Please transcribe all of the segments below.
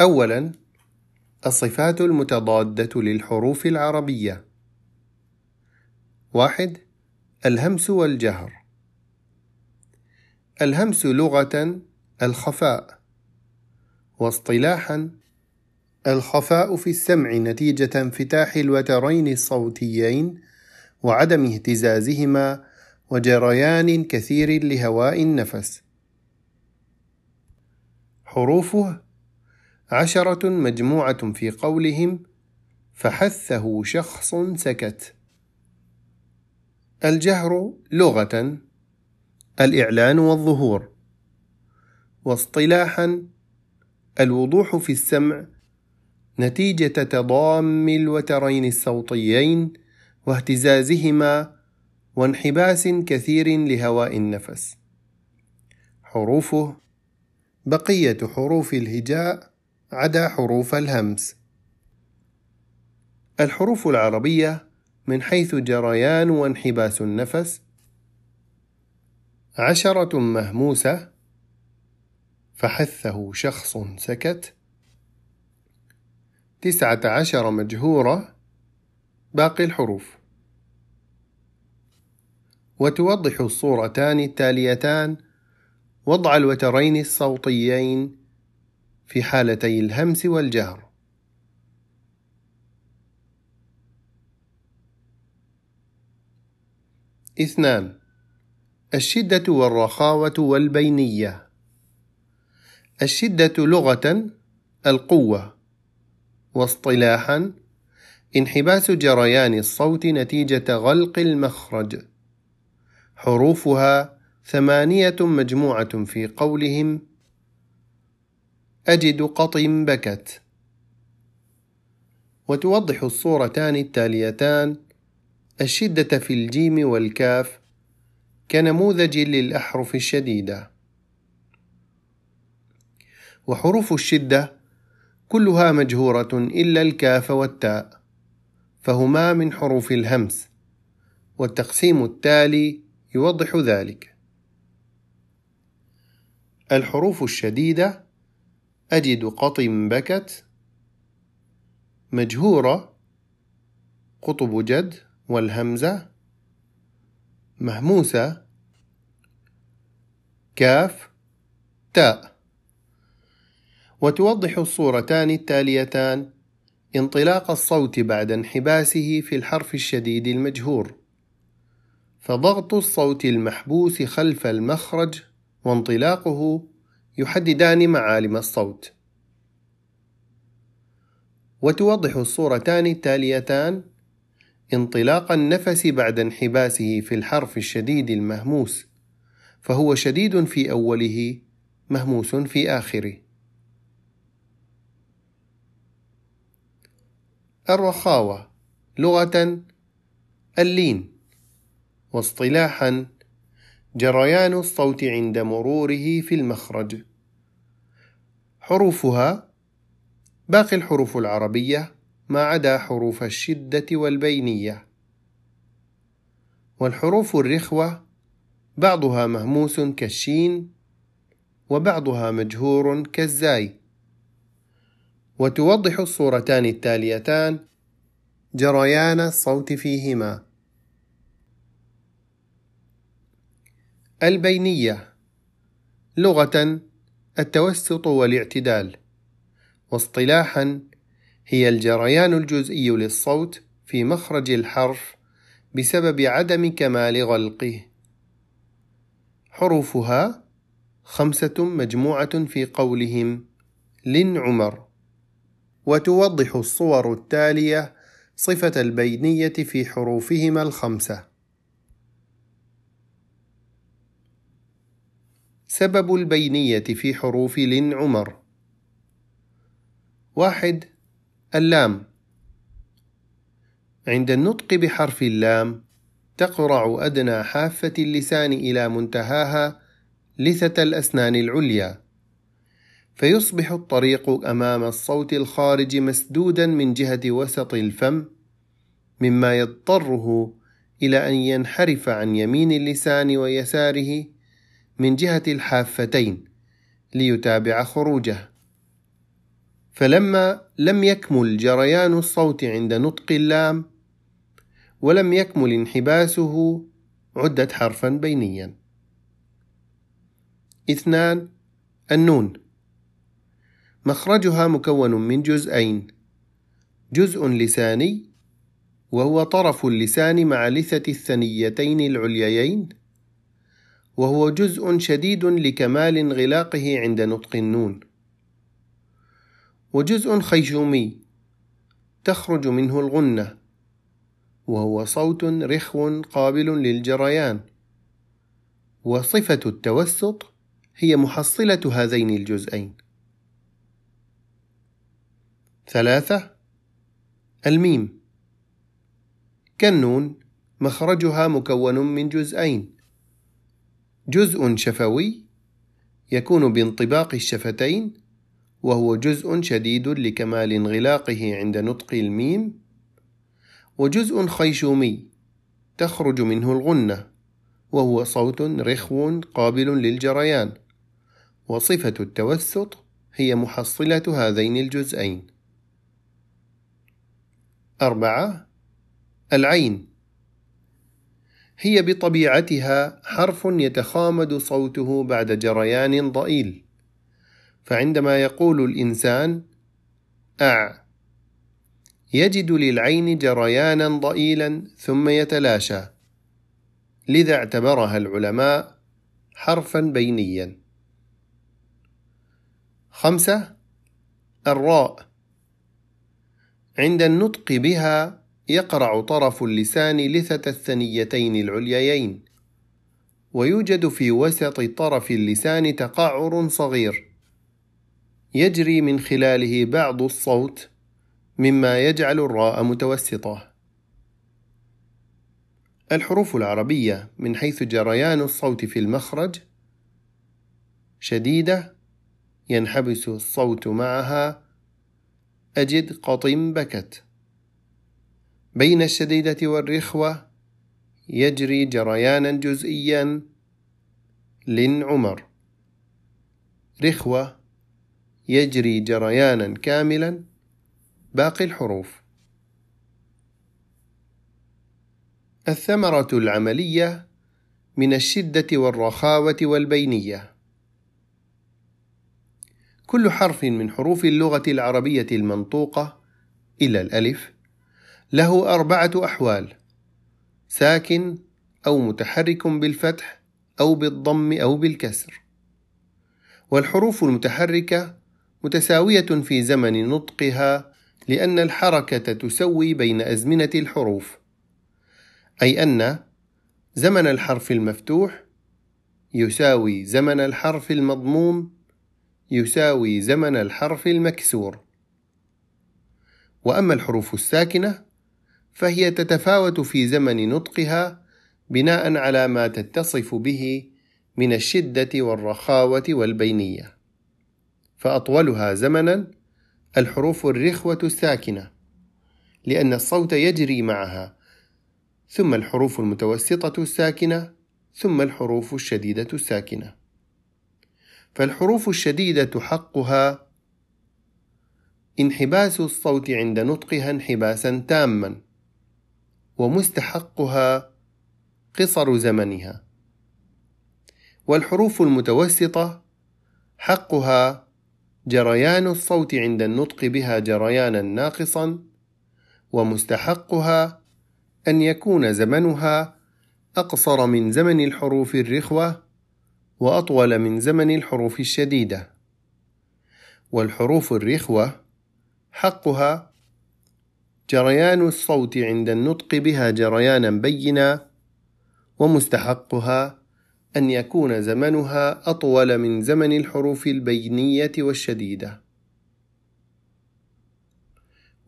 أولاً الصفات المتضادة للحروف العربية. واحد الهمس والجهر. الهمس لغة الخفاء. واصطلاحا الخفاء في السمع نتيجة انفتاح الوترين الصوتيين وعدم اهتزازهما وجريان كثير لهواء النفس. حروفه عشرة مجموعة في قولهم فحثه شخص سكت. الجهر لغة الإعلان والظهور. واصطلاحا الوضوح في السمع نتيجة تضام الوترين الصوتيين واهتزازهما وانحباس كثير لهواء النفس. حروفه بقية حروف الهجاء عدا حروف الهمس. الحروف العربية من حيث جريان وانحباس النفس. عشرة مهموسة. فحثه شخص سكت. تسعة عشر مجهورة. باقي الحروف. وتوضح الصورتان التاليتان. وضع الوترين الصوتيين. في حالتي الهمس والجهر. اثنان الشدة والرخاوة والبينية. الشدة لغة القوة. واصطلاحا انحباس جريان الصوت نتيجة غلق المخرج. حروفها ثمانية مجموعة في قولهم أجد قط بكت. وتوضح الصورتان التاليتان. الشدة في الجيم والكاف. كنموذج للأحرف الشديدة. وحروف الشدة. كلها مجهورة إلا الكاف والتاء. فهما من حروف الهمس. والتقسيم التالي يوضح ذلك. الحروف الشديدة. أجد قط بكت مجهورة قطب جد والهمزة مهموسة كاف تاء. وتوضح الصورتان التاليتان انطلاق الصوت بعد انحباسه في الحرف الشديد المجهور. فضغط الصوت المحبوس خلف المخرج وانطلاقه يحددان معالم الصوت. وتوضح الصورتان التاليتان انطلاق النفس بعد انحباسه في الحرف الشديد المهموس فهو شديد في أوله مهموس في آخره. الرخاوة لغة اللين واصطلاحا جريان الصوت عند مروره في المخرج. حروفها باقي الحروف العربية ما عدا حروف الشدة والبينية. والحروف الرخوة بعضها مهموس كالشين وبعضها مجهور كالزاي. وتوضح الصورتان التاليتان جريان الصوت فيهما. البينية لغة التوسط والاعتدال. واصطلاحا هي الجريان الجزئي للصوت في مخرج الحرف بسبب عدم كمال غلقه. حروفها خمسة مجموعة في قولهم لن عمر. وتوضح الصور التالية صفة البينية في حروفهما الخمسة. سبب البينية في حروف لن عمر. واحد اللام. عند النطق بحرف اللام تقرع أدنى حافة اللسان إلى منتهاها لثة الأسنان العليا. فيصبح الطريق أمام الصوت الخارج مسدودا من جهة وسط الفم مما يضطره إلى أن ينحرف عن يمين اللسان ويساره من جهة الحافتين ليتابع خروجه. فلما لم يكمل جريان الصوت عند نطق اللام ولم يكمل انحباسه عدت حرفا بينيا. اثنان النون. مخرجها مكون من جزئين. جزء لساني وهو طرف اللسان مع لثة الثنيتين العليين وهو جزء شديد لكمال انغلاقه عند نطق النون. وجزء خيشومي تخرج منه الغنة وهو صوت رخو قابل للجريان. وصفة التوسط هي محصلة هذين الجزئين. ثلاثة الميم. كالنون مخرجها مكون من جزئين. جزء شفوي يكون بانطباق الشفتين وهو جزء شديد لكمال انغلاقه عند نطق الميم وجزء خيشومي تخرج منه الغنة وهو صوت رخو قابل للجريان وصفة التوسط هي محصلة هذين الجزئين. أربعة العين هي بطبيعتها حرف يتخامد صوته بعد جريان ضئيل. فعندما يقول الإنسان أع يجد للعين جريانا ضئيلا ثم يتلاشى. لذا اعتبرها العلماء حرفا بينيا. خمسة الراء. عند النطق بها يقرع طرف اللسان لثة الثنيتين العليين ويوجد في وسط طرف اللسان تقعر صغير يجري من خلاله بعض الصوت مما يجعل الراء متوسطة. الحروف العربية من حيث جريان الصوت في المخرج شديدة ينحبس الصوت معها أجد قطم بكت. بين الشديدة والرخوة يجري جريانا جزئيا لن عمر رخوة يجري جريانا كاملا باقي الحروف. الثمرة العملية من الشدة والرخاوة والبينية. كل حرف من حروف اللغة العربية المنطوقة إلى الألف له أربعة أحوال ساكن أو متحرك بالفتح أو بالضم أو بالكسر. والحروف المتحركة متساوية في زمن نطقها لأن الحركة تسوي بين أزمنة الحروف أي أن زمن الحرف المفتوح يساوي زمن الحرف المضموم يساوي زمن الحرف المكسور. وأما الحروف الساكنة فهي تتفاوت في زمن نطقها بناء على ما تتصف به من الشدة والرخاوة والبينية. فأطولها زمنا الحروف الرخوة الساكنة لأن الصوت يجري معها ثم الحروف المتوسطة الساكنة ثم الحروف الشديدة الساكنة. فالحروف الشديدة حقها انحباس الصوت عند نطقها انحباسا تاما. ومستحقها قصر زمنها. والحروف المتوسطة حقها جريان الصوت عند النطق بها جريانا ناقصا ومستحقها أن يكون زمنها أقصر من زمن الحروف الرخوة وأطول من زمن الحروف الشديدة. والحروف الرخوة حقها جريان الصوت عند النطق بها جريانا بينا ومستحقها أن يكون زمنها أطول من زمن الحروف البينية والشديدة.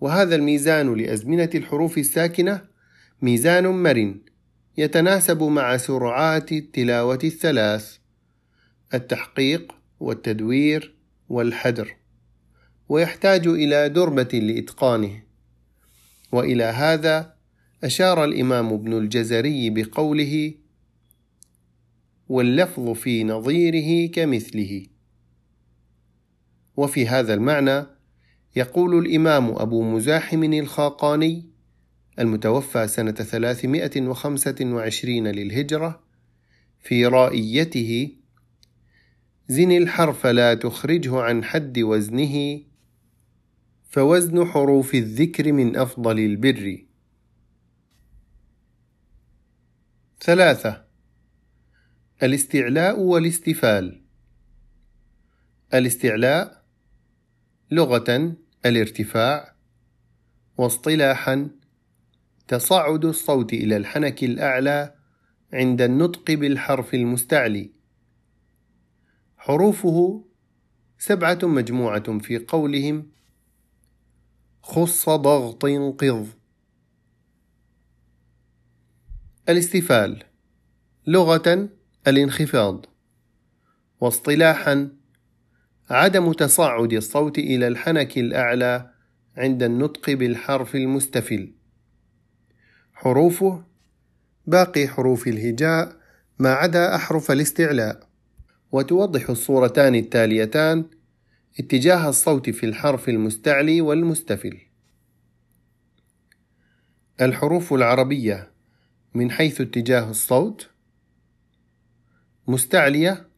وهذا الميزان لأزمنة الحروف الساكنة ميزان مرن يتناسب مع سرعات التلاوة الثلاث التحقيق والتدوير والحدر ويحتاج إلى دربة لإتقانه. وإلى هذا أشار الإمام ابن الجزري بقوله واللفظ في نظيره كمثله وفي هذا المعنى يقول الإمام أبو مزاحم الخاقاني المتوفى سنة 325 للهجرة في رائيته زن الحرف لا تخرجه عن حد وزنه فوزن حروف الذكر من أفضل البر. ثلاثة. الاستعلاء والاستفال. الاستعلاء لغة الارتفاع. واصطلاحا تصاعد الصوت إلى الحنك الأعلى عند النطق بالحرف المستعلي. حروفه سبعة مجموعة في قولهم. خص ضغط قض. الاستفال لغة الانخفاض. واصطلاحا عدم تصاعد الصوت إلى الحنك الأعلى عند النطق بالحرف المستفل. حروفه باقي حروف الهجاء ما عدا أحرف الاستعلاء. وتوضح الصورتان التاليتان اتجاه الصوت في الحرف المستعلي والمستفل. الحروف العربية من حيث اتجاه الصوت مستعلية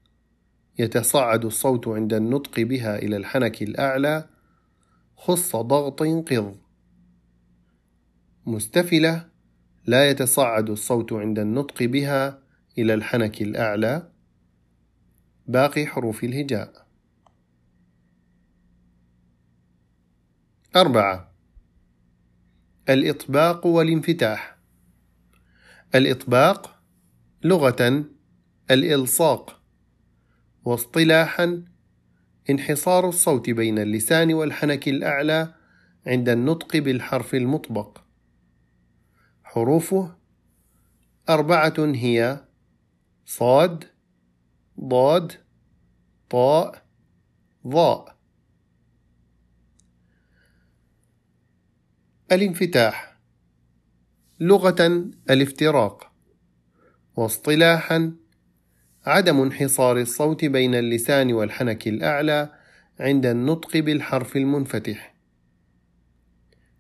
يتصاعد الصوت عند النطق بها إلى الحنك الأعلى خص ضغط قض. مستفلة لا يتصاعد الصوت عند النطق بها إلى الحنك الأعلى. باقي حروف الهجاء. أربعة. الإطباق والانفتاح. الإطباق لغة. الإلصاق. واصطلاحا انحصار الصوت بين اللسان والحنك الأعلى عند النطق بالحرف المطبق. حروفه أربعة هي صاد ضاد طاء ضاء. الانفتاح لغة الافتراق واصطلاحا عدم انحصار الصوت بين اللسان والحنك الأعلى عند النطق بالحرف المنفتح.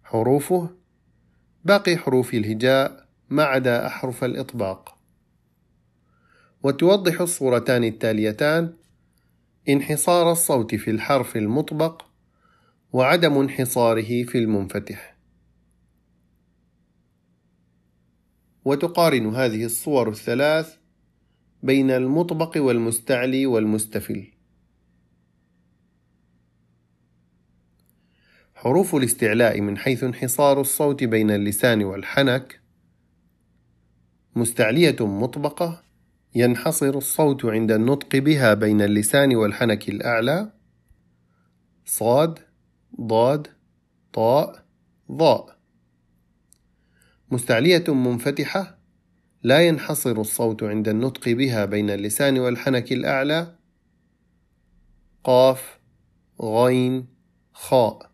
حروفه باقي حروف الهجاء ما عدا أحرف الإطباق. وتوضح الصورتان التاليتان انحصار الصوت في الحرف المطبق وعدم انحصاره في المنفتح. وتقارن هذه الصور الثلاث بين المطبق والمستعلي والمستفل. حروف الاستعلاء من حيث انحصار الصوت بين اللسان والحنك. مستعلية مطبقة ينحصر الصوت عند النطق بها بين اللسان والحنك الأعلى. صاد ضاد طاء ضاء. مستعلية منفتحة لا ينحصر الصوت عند النطق بها بين اللسان والحنك الأعلى. قاف غين خاء.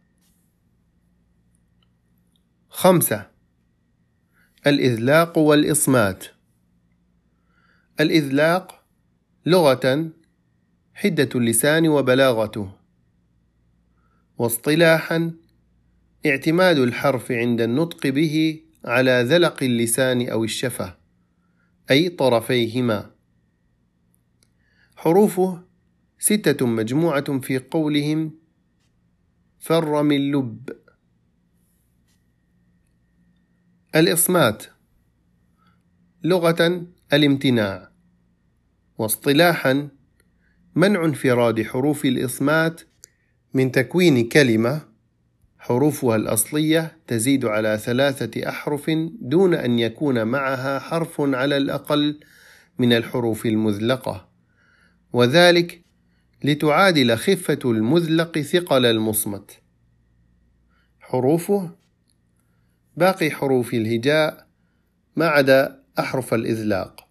خمسة الإذلاق والإصمات. الإذلاق لغة حدة اللسان وبلاغته. واصطلاحا اعتماد الحرف عند النطق به على ذلق اللسان أو الشفة أي طرفيهما. حروفه ستة مجموعة في قولهم فر من لب. الإصمات لغة الامتناع. واصطلاحا منع انفراد حروف الإصمات من تكوين كلمة حروفها الأصلية تزيد على ثلاثة أحرف دون أن يكون معها حرف على الأقل من الحروف المذلقة. وذلك لتعادل خفة المذلق ثقل المصمت. حروفه باقي حروف الهجاء ما عدا أحرف الإذلاق.